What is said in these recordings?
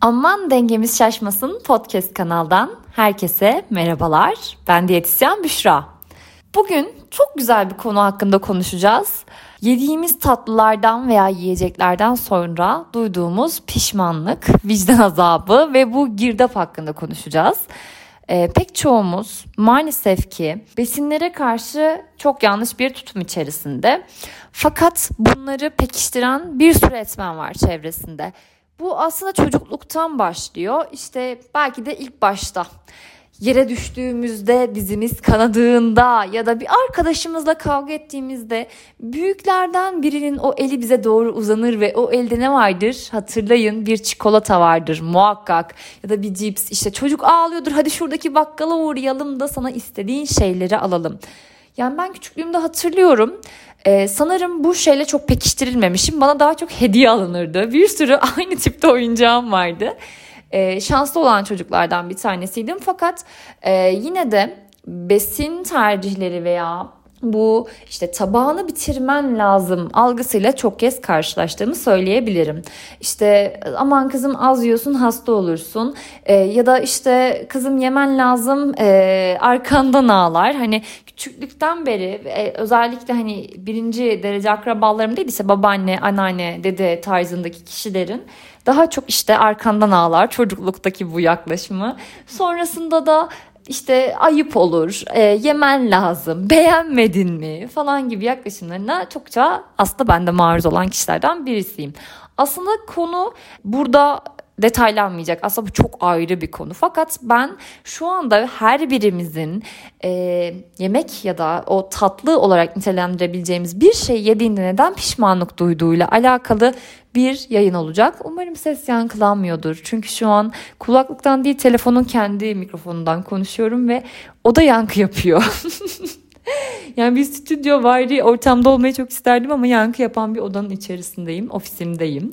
Aman dengemiz şaşmasın podcast kanaldan herkese merhabalar. Ben diyetisyen Büşra. Bugün çok güzel bir konu hakkında konuşacağız. Yediğimiz tatlılardan veya yiyeceklerden sonra duyduğumuz pişmanlık, vicdan azabı ve bu girdap hakkında konuşacağız. Ee, pek çoğumuz maalesef ki besinlere karşı çok yanlış bir tutum içerisinde. Fakat bunları pekiştiren bir sürü etmen var çevresinde. Bu aslında çocukluktan başlıyor. İşte belki de ilk başta yere düştüğümüzde dizimiz kanadığında ya da bir arkadaşımızla kavga ettiğimizde büyüklerden birinin o eli bize doğru uzanır ve o elde ne vardır? Hatırlayın bir çikolata vardır muhakkak ya da bir cips işte çocuk ağlıyordur hadi şuradaki bakkala uğrayalım da sana istediğin şeyleri alalım. Yani ben küçüklüğümde hatırlıyorum. Ee, sanırım bu şeyle çok pekiştirilmemişim. Bana daha çok hediye alınırdı. Bir sürü aynı tipte oyuncağım vardı. Ee, şanslı olan çocuklardan bir tanesiydim. Fakat e, yine de besin tercihleri veya bu işte tabağını bitirmen lazım algısıyla çok kez karşılaştığımı söyleyebilirim. İşte aman kızım az yiyorsun hasta olursun ee, ya da işte kızım yemen lazım e, arkandan ağlar. Hani küçüklükten beri e, özellikle hani birinci derece akrabalarım değil ise babaanne, anneanne, dede tarzındaki kişilerin daha çok işte arkandan ağlar çocukluktaki bu yaklaşımı. Sonrasında da işte ayıp olur, e, yemen lazım, beğenmedin mi falan gibi yaklaşımlarına çokça aslında ben de maruz olan kişilerden birisiyim. Aslında konu burada detaylanmayacak. Aslında bu çok ayrı bir konu. Fakat ben şu anda her birimizin e, yemek ya da o tatlı olarak nitelendirebileceğimiz bir şey yediğinde neden pişmanlık duyduğuyla alakalı bir yayın olacak. Umarım ses yankılanmıyordur. Çünkü şu an kulaklıktan değil telefonun kendi mikrofonundan konuşuyorum ve o da yankı yapıyor. yani bir stüdyo vari ortamda olmayı çok isterdim ama yankı yapan bir odanın içerisindeyim, ofisimdeyim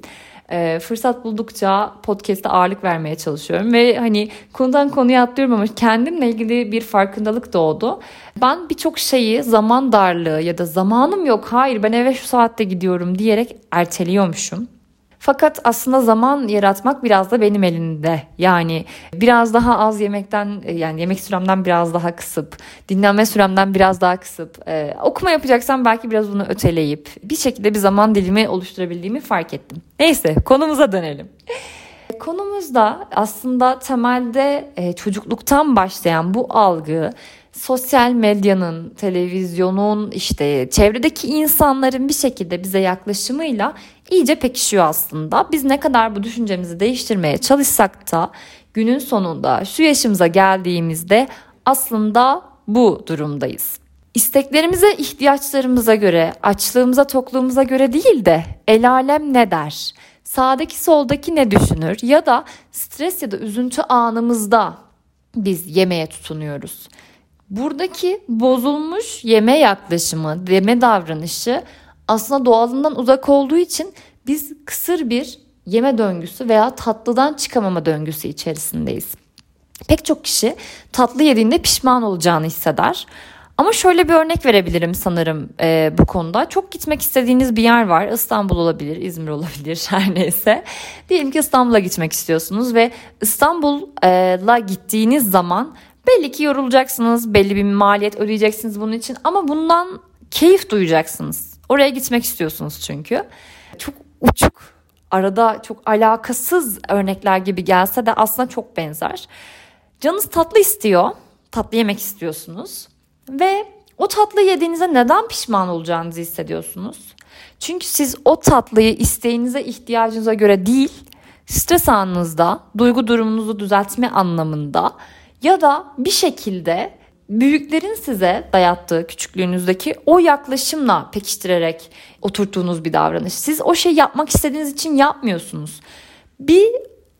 e, fırsat buldukça podcast'e ağırlık vermeye çalışıyorum ve hani konudan konuya atlıyorum ama kendimle ilgili bir farkındalık doğdu. Ben birçok şeyi zaman darlığı ya da zamanım yok hayır ben eve şu saatte gidiyorum diyerek erteliyormuşum. Fakat aslında zaman yaratmak biraz da benim elimde. Yani biraz daha az yemekten yani yemek süremden biraz daha kısıp, dinlenme süremden biraz daha kısıp, e, okuma yapacaksam belki biraz bunu öteleyip bir şekilde bir zaman dilimi oluşturabildiğimi fark ettim. Neyse konumuza dönelim. Konumuzda aslında temelde e, çocukluktan başlayan bu algı sosyal medyanın, televizyonun, işte çevredeki insanların bir şekilde bize yaklaşımıyla iyice pekişiyor aslında. Biz ne kadar bu düşüncemizi değiştirmeye çalışsak da günün sonunda şu yaşımıza geldiğimizde aslında bu durumdayız. İsteklerimize, ihtiyaçlarımıza göre, açlığımıza, tokluğumuza göre değil de el alem ne der? Sağdaki soldaki ne düşünür? Ya da stres ya da üzüntü anımızda biz yemeye tutunuyoruz. Buradaki bozulmuş yeme yaklaşımı, yeme davranışı aslında doğalından uzak olduğu için biz kısır bir yeme döngüsü veya tatlıdan çıkamama döngüsü içerisindeyiz. Pek çok kişi tatlı yediğinde pişman olacağını hisseder. Ama şöyle bir örnek verebilirim sanırım e, bu konuda. Çok gitmek istediğiniz bir yer var. İstanbul olabilir, İzmir olabilir her neyse. Diyelim ki İstanbul'a gitmek istiyorsunuz ve İstanbul'a gittiğiniz zaman belli ki yorulacaksınız, belli bir maliyet ödeyeceksiniz bunun için ama bundan keyif duyacaksınız. Oraya gitmek istiyorsunuz çünkü. Çok uçuk, arada çok alakasız örnekler gibi gelse de aslında çok benzer. Canınız tatlı istiyor, tatlı yemek istiyorsunuz ve o tatlı yediğinizde neden pişman olacağınızı hissediyorsunuz? Çünkü siz o tatlıyı isteğinize, ihtiyacınıza göre değil, stres anınızda, duygu durumunuzu düzeltme anlamında ya da bir şekilde büyüklerin size dayattığı küçüklüğünüzdeki o yaklaşımla pekiştirerek oturttuğunuz bir davranış. Siz o şey yapmak istediğiniz için yapmıyorsunuz. Bir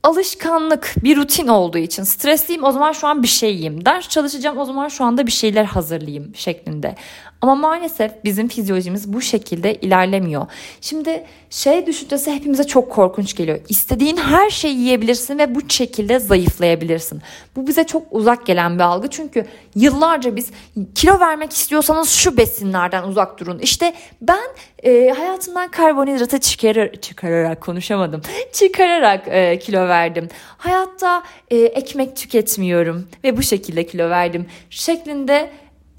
alışkanlık, bir rutin olduğu için stresliyim o zaman şu an bir şey yiyeyim. Ders çalışacağım o zaman şu anda bir şeyler hazırlayayım şeklinde. Ama maalesef bizim fizyolojimiz bu şekilde ilerlemiyor. Şimdi şey düşüncesi hepimize çok korkunç geliyor. İstediğin her şeyi yiyebilirsin ve bu şekilde zayıflayabilirsin. Bu bize çok uzak gelen bir algı. Çünkü yıllarca biz kilo vermek istiyorsanız şu besinlerden uzak durun. İşte ben e, hayatımdan karbonhidratı çıkarır, çıkararak konuşamadım. Çıkararak e, kilo verdim. Hayatta e, ekmek tüketmiyorum ve bu şekilde kilo verdim. Şeklinde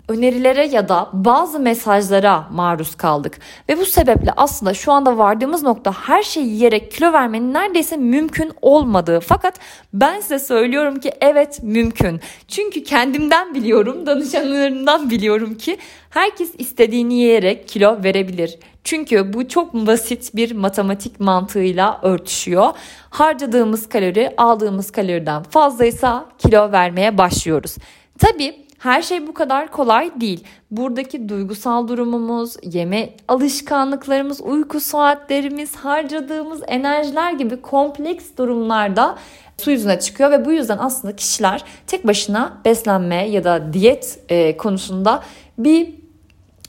önerilere ya da bazı mesajlara maruz kaldık. Ve bu sebeple aslında şu anda vardığımız nokta her şeyi yiyerek kilo vermenin neredeyse mümkün olmadığı. Fakat ben size söylüyorum ki evet mümkün. Çünkü kendimden biliyorum, danışanlarımdan biliyorum ki herkes istediğini yiyerek kilo verebilir. Çünkü bu çok basit bir matematik mantığıyla örtüşüyor. Harcadığımız kalori aldığımız kaloriden fazlaysa kilo vermeye başlıyoruz. Tabii her şey bu kadar kolay değil. Buradaki duygusal durumumuz, yeme alışkanlıklarımız, uyku saatlerimiz, harcadığımız enerjiler gibi kompleks durumlarda su yüzüne çıkıyor ve bu yüzden aslında kişiler tek başına beslenme ya da diyet e, konusunda bir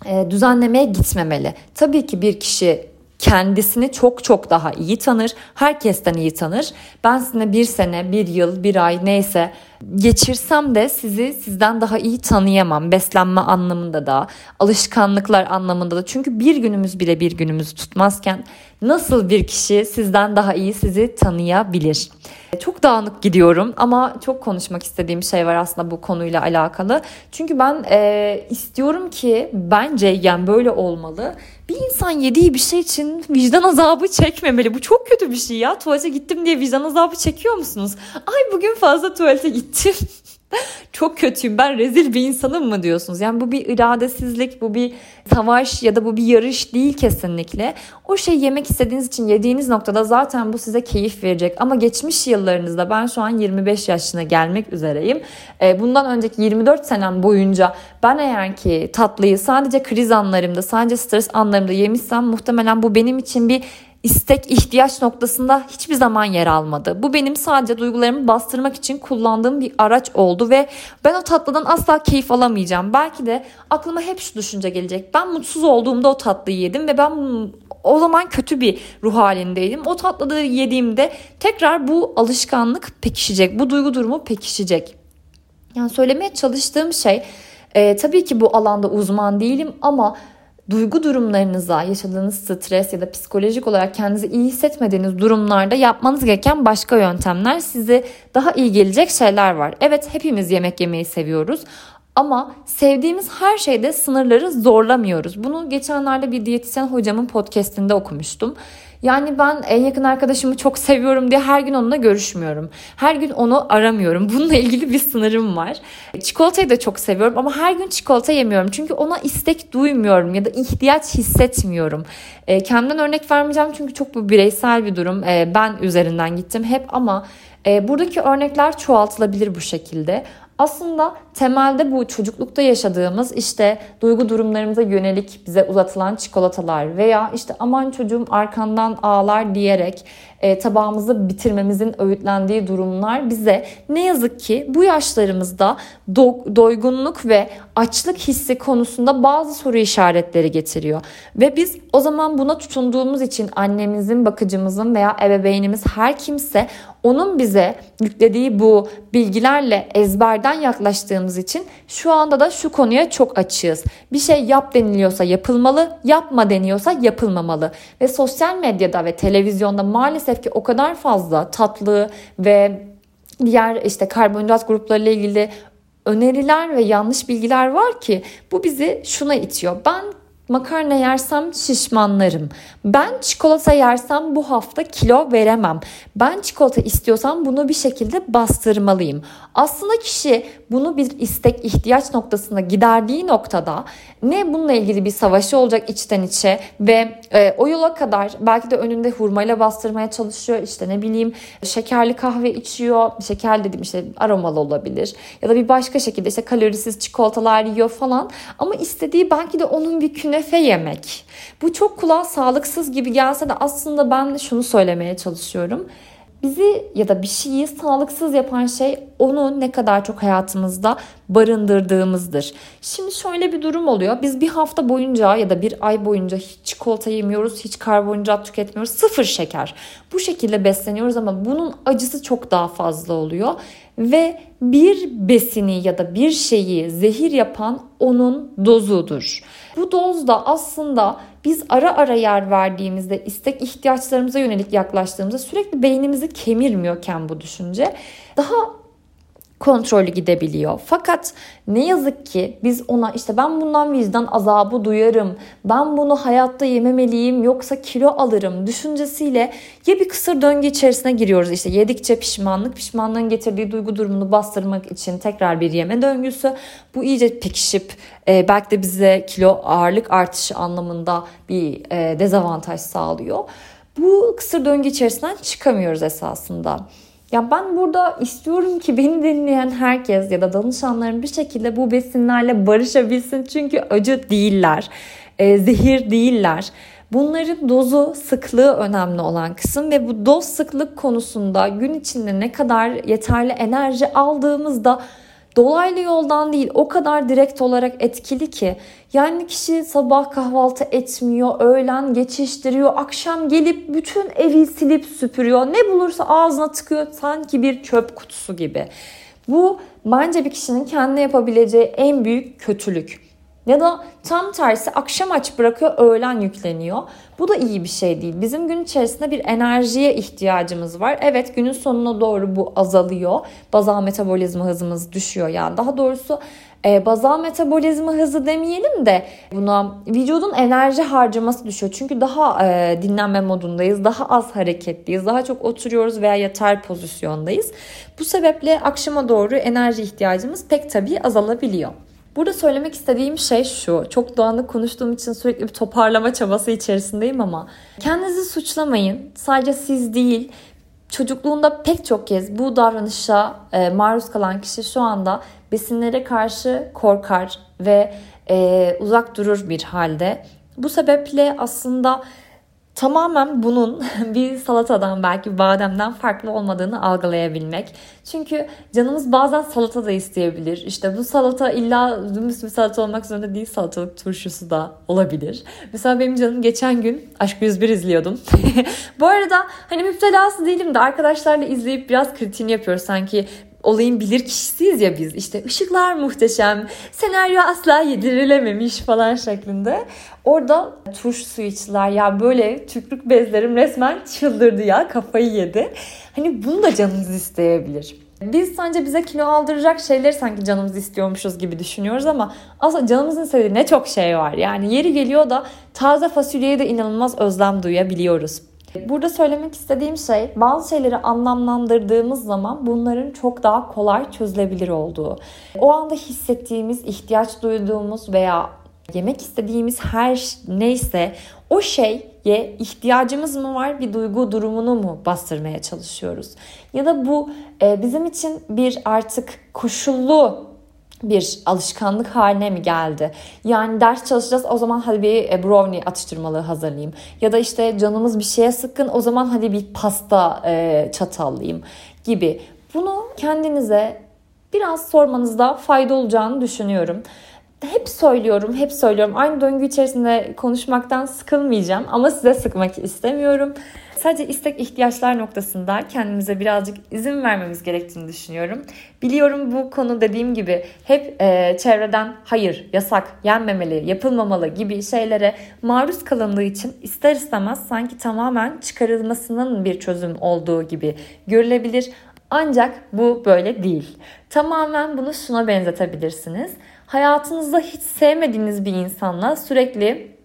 e, düzenlemeye gitmemeli. Tabii ki bir kişi kendisini çok çok daha iyi tanır. Herkesten iyi tanır. Ben sizinle bir sene, bir yıl, bir ay neyse geçirsem de sizi sizden daha iyi tanıyamam. Beslenme anlamında da, alışkanlıklar anlamında da. Çünkü bir günümüz bile bir günümüzü tutmazken nasıl bir kişi sizden daha iyi sizi tanıyabilir? Çok dağınık gidiyorum ama çok konuşmak istediğim şey var aslında bu konuyla alakalı. Çünkü ben e, istiyorum ki bence yani böyle olmalı. Bir insan yediği bir şey için vicdan azabı çekmemeli. Bu çok kötü bir şey ya. Tuvalete gittim diye vicdan azabı çekiyor musunuz? Ay bugün fazla tuvalete gittim. çok kötüyüm ben rezil bir insanım mı diyorsunuz? Yani bu bir iradesizlik, bu bir savaş ya da bu bir yarış değil kesinlikle. O şey yemek istediğiniz için yediğiniz noktada zaten bu size keyif verecek. Ama geçmiş yıllarınızda ben şu an 25 yaşına gelmek üzereyim. Ee, bundan önceki 24 senem boyunca ben eğer ki tatlıyı sadece kriz anlarımda, sadece stres anlarımda yemişsem muhtemelen bu benim için bir istek, ihtiyaç noktasında hiçbir zaman yer almadı. Bu benim sadece duygularımı bastırmak için kullandığım bir araç oldu ve ben o tatlıdan asla keyif alamayacağım. Belki de aklıma hep şu düşünce gelecek. Ben mutsuz olduğumda o tatlıyı yedim ve ben o zaman kötü bir ruh halindeydim. O tatlıyı yediğimde tekrar bu alışkanlık pekişecek. Bu duygu durumu pekişecek. Yani söylemeye çalıştığım şey e, tabii ki bu alanda uzman değilim ama duygu durumlarınıza, yaşadığınız stres ya da psikolojik olarak kendinizi iyi hissetmediğiniz durumlarda yapmanız gereken başka yöntemler size daha iyi gelecek şeyler var. Evet hepimiz yemek yemeyi seviyoruz ama sevdiğimiz her şeyde sınırları zorlamıyoruz. Bunu geçenlerde bir diyetisyen hocamın podcastinde okumuştum. Yani ben en yakın arkadaşımı çok seviyorum diye her gün onunla görüşmüyorum. Her gün onu aramıyorum. Bununla ilgili bir sınırım var. Çikolatayı da çok seviyorum ama her gün çikolata yemiyorum. Çünkü ona istek duymuyorum ya da ihtiyaç hissetmiyorum. E, kendimden örnek vermeyeceğim çünkü çok bu bireysel bir durum. E, ben üzerinden gittim hep ama e, buradaki örnekler çoğaltılabilir bu şekilde. Aslında temelde bu çocuklukta yaşadığımız işte duygu durumlarımıza yönelik bize uzatılan çikolatalar veya işte aman çocuğum arkandan ağlar diyerek e, tabağımızı bitirmemizin öğütlendiği durumlar bize ne yazık ki bu yaşlarımızda do- doygunluk ve açlık hissi konusunda bazı soru işaretleri getiriyor. Ve biz o zaman buna tutunduğumuz için annemizin, bakıcımızın veya ebeveynimiz her kimse onun bize yüklediği bu bilgilerle ezberden yaklaştığımız için şu anda da şu konuya çok açığız. Bir şey yap deniliyorsa yapılmalı, yapma deniyorsa yapılmamalı. Ve sosyal medyada ve televizyonda maalesef ki o kadar fazla tatlı ve diğer işte karbonhidrat gruplarıyla ilgili öneriler ve yanlış bilgiler var ki bu bizi şuna itiyor. Ben Makarna yersem şişmanlarım. Ben çikolata yersem bu hafta kilo veremem. Ben çikolata istiyorsam bunu bir şekilde bastırmalıyım. Aslında kişi bunu bir istek ihtiyaç noktasında giderdiği noktada ne bununla ilgili bir savaşı olacak içten içe ve e, o yola kadar belki de önünde hurmayla bastırmaya çalışıyor. İşte ne bileyim şekerli kahve içiyor. Şeker dediğim işte aromalı olabilir. Ya da bir başka şekilde işte kalorisiz çikolatalar yiyor falan. Ama istediği belki de onun bir künefe yemek. Bu çok kulağa sağlıksız gibi gelse de aslında ben şunu söylemeye çalışıyorum bizi ya da bir şeyi sağlıksız yapan şey onu ne kadar çok hayatımızda barındırdığımızdır. Şimdi şöyle bir durum oluyor. Biz bir hafta boyunca ya da bir ay boyunca hiç çikolata yemiyoruz, hiç karbonhidrat tüketmiyoruz. Sıfır şeker. Bu şekilde besleniyoruz ama bunun acısı çok daha fazla oluyor. Ve bir besini ya da bir şeyi zehir yapan onun dozudur. Bu doz da aslında biz ara ara yer verdiğimizde istek ihtiyaçlarımıza yönelik yaklaştığımızda sürekli beynimizi kemirmiyorken bu düşünce daha kontrollü gidebiliyor. Fakat ne yazık ki biz ona işte ben bundan vicdan azabı duyarım, ben bunu hayatta yememeliyim yoksa kilo alırım düşüncesiyle ya bir kısır döngü içerisine giriyoruz. İşte yedikçe pişmanlık, pişmanlığın getirdiği duygu durumunu bastırmak için tekrar bir yeme döngüsü. Bu iyice pekişip e, belki de bize kilo ağırlık artışı anlamında bir e, dezavantaj sağlıyor. Bu kısır döngü içerisinden çıkamıyoruz esasında. Ya ben burada istiyorum ki beni dinleyen herkes ya da danışanların bir şekilde bu besinlerle barışabilsin. Çünkü acı değiller, e, zehir değiller. Bunların dozu, sıklığı önemli olan kısım ve bu doz sıklık konusunda gün içinde ne kadar yeterli enerji aldığımızda dolaylı yoldan değil o kadar direkt olarak etkili ki yani kişi sabah kahvaltı etmiyor, öğlen geçiştiriyor, akşam gelip bütün evi silip süpürüyor. Ne bulursa ağzına tıkıyor sanki bir çöp kutusu gibi. Bu bence bir kişinin kendine yapabileceği en büyük kötülük. Ya da tam tersi akşam aç bırakıyor, öğlen yükleniyor. Bu da iyi bir şey değil. Bizim gün içerisinde bir enerjiye ihtiyacımız var. Evet günün sonuna doğru bu azalıyor. Bazal metabolizma hızımız düşüyor. Yani daha doğrusu e, bazal metabolizma hızı demeyelim de buna vücudun enerji harcaması düşüyor. Çünkü daha e, dinlenme modundayız, daha az hareketliyiz, daha çok oturuyoruz veya yatar pozisyondayız. Bu sebeple akşama doğru enerji ihtiyacımız pek tabii azalabiliyor. Burada söylemek istediğim şey şu. Çok dağınık konuştuğum için sürekli bir toparlama çabası içerisindeyim ama kendinizi suçlamayın. Sadece siz değil, çocukluğunda pek çok kez bu davranışa e, maruz kalan kişi şu anda besinlere karşı korkar ve e, uzak durur bir halde. Bu sebeple aslında tamamen bunun bir salatadan belki bademden farklı olmadığını algılayabilmek. Çünkü canımız bazen salata da isteyebilir. İşte bu salata illa dümdüz bir salata olmak zorunda değil salatalık turşusu da olabilir. Mesela benim canım geçen gün Aşk 101 izliyordum. bu arada hani müptelası değilim de arkadaşlarla izleyip biraz kritiğini yapıyoruz. Sanki olayın bilir kişisiyiz ya biz. İşte ışıklar muhteşem, senaryo asla yedirilememiş falan şeklinde. Orada turş su içtiler. Ya böyle tükrük bezlerim resmen çıldırdı ya kafayı yedi. Hani bunu da canınız isteyebilir. Biz sadece bize kilo aldıracak şeyleri sanki canımız istiyormuşuz gibi düşünüyoruz ama aslında canımızın istediği ne çok şey var. Yani yeri geliyor da taze fasulyeye de inanılmaz özlem duyabiliyoruz. Burada söylemek istediğim şey bazı şeyleri anlamlandırdığımız zaman bunların çok daha kolay çözülebilir olduğu. O anda hissettiğimiz, ihtiyaç duyduğumuz veya yemek istediğimiz her neyse o şeye ihtiyacımız mı var bir duygu durumunu mu bastırmaya çalışıyoruz? Ya da bu e, bizim için bir artık koşullu bir alışkanlık haline mi geldi? Yani ders çalışacağız o zaman hadi bir e, brownie atıştırmalığı hazırlayayım. Ya da işte canımız bir şeye sıkkın o zaman hadi bir pasta e, çatallayayım gibi. Bunu kendinize biraz sormanızda fayda olacağını düşünüyorum hep söylüyorum, hep söylüyorum. Aynı döngü içerisinde konuşmaktan sıkılmayacağım ama size sıkmak istemiyorum. Sadece istek ihtiyaçlar noktasında kendimize birazcık izin vermemiz gerektiğini düşünüyorum. Biliyorum bu konu dediğim gibi hep e, çevreden hayır, yasak, yenmemeli, yapılmamalı gibi şeylere maruz kalındığı için ister istemez sanki tamamen çıkarılmasının bir çözüm olduğu gibi görülebilir. Ancak bu böyle değil. Tamamen bunu şuna benzetebilirsiniz. Hayatınızda hiç sevmediğiniz bir insanla sürekli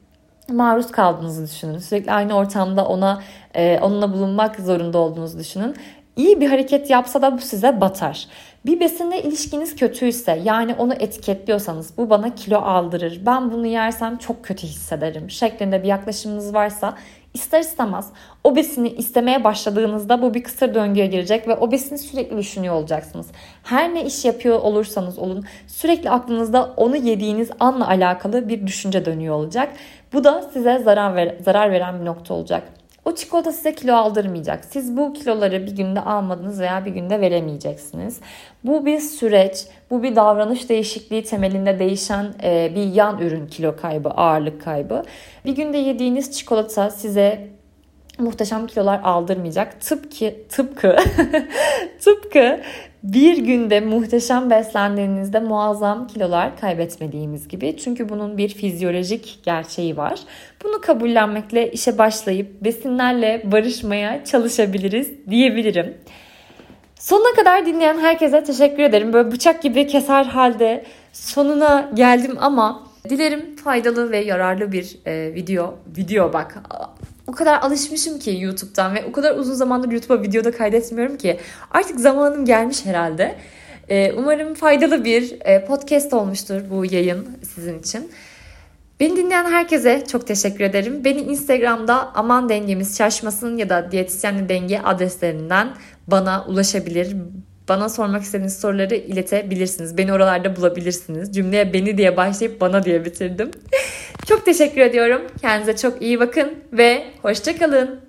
maruz kaldığınızı düşünün. Sürekli aynı ortamda ona e, onunla bulunmak zorunda olduğunuzu düşünün. İyi bir hareket yapsa da bu size batar. Bir besinle ilişkiniz kötüyse yani onu etiketliyorsanız bu bana kilo aldırır, ben bunu yersem çok kötü hissederim şeklinde bir yaklaşımınız varsa ister istemez o besini istemeye başladığınızda bu bir kısır döngüye girecek ve o besini sürekli düşünüyor olacaksınız. Her ne iş yapıyor olursanız olun sürekli aklınızda onu yediğiniz anla alakalı bir düşünce dönüyor olacak. Bu da size zarar, ver, zarar veren bir nokta olacak. O çikolata size kilo aldırmayacak. Siz bu kiloları bir günde almadınız veya bir günde veremeyeceksiniz. Bu bir süreç, bu bir davranış değişikliği temelinde değişen e, bir yan ürün kilo kaybı, ağırlık kaybı. Bir günde yediğiniz çikolata size muhteşem kilolar aldırmayacak. Tıpkı tıpkı tıpkı bir günde muhteşem beslendiğinizde muazzam kilolar kaybetmediğimiz gibi. Çünkü bunun bir fizyolojik gerçeği var. Bunu kabullenmekle işe başlayıp besinlerle barışmaya çalışabiliriz diyebilirim. Sonuna kadar dinleyen herkese teşekkür ederim. Böyle bıçak gibi keser halde sonuna geldim ama dilerim faydalı ve yararlı bir e, video. Video bak o kadar alışmışım ki YouTube'dan ve o kadar uzun zamandır YouTube'a videoda kaydetmiyorum ki artık zamanım gelmiş herhalde. Ee, umarım faydalı bir e, podcast olmuştur bu yayın sizin için. Beni dinleyen herkese çok teşekkür ederim. Beni Instagram'da aman dengemiz şaşmasın ya da diyetisyenli denge adreslerinden bana ulaşabilir. Bana sormak istediğiniz soruları iletebilirsiniz. Beni oralarda bulabilirsiniz. Cümleye beni diye başlayıp bana diye bitirdim. çok teşekkür ediyorum. Kendinize çok iyi bakın ve hoşçakalın.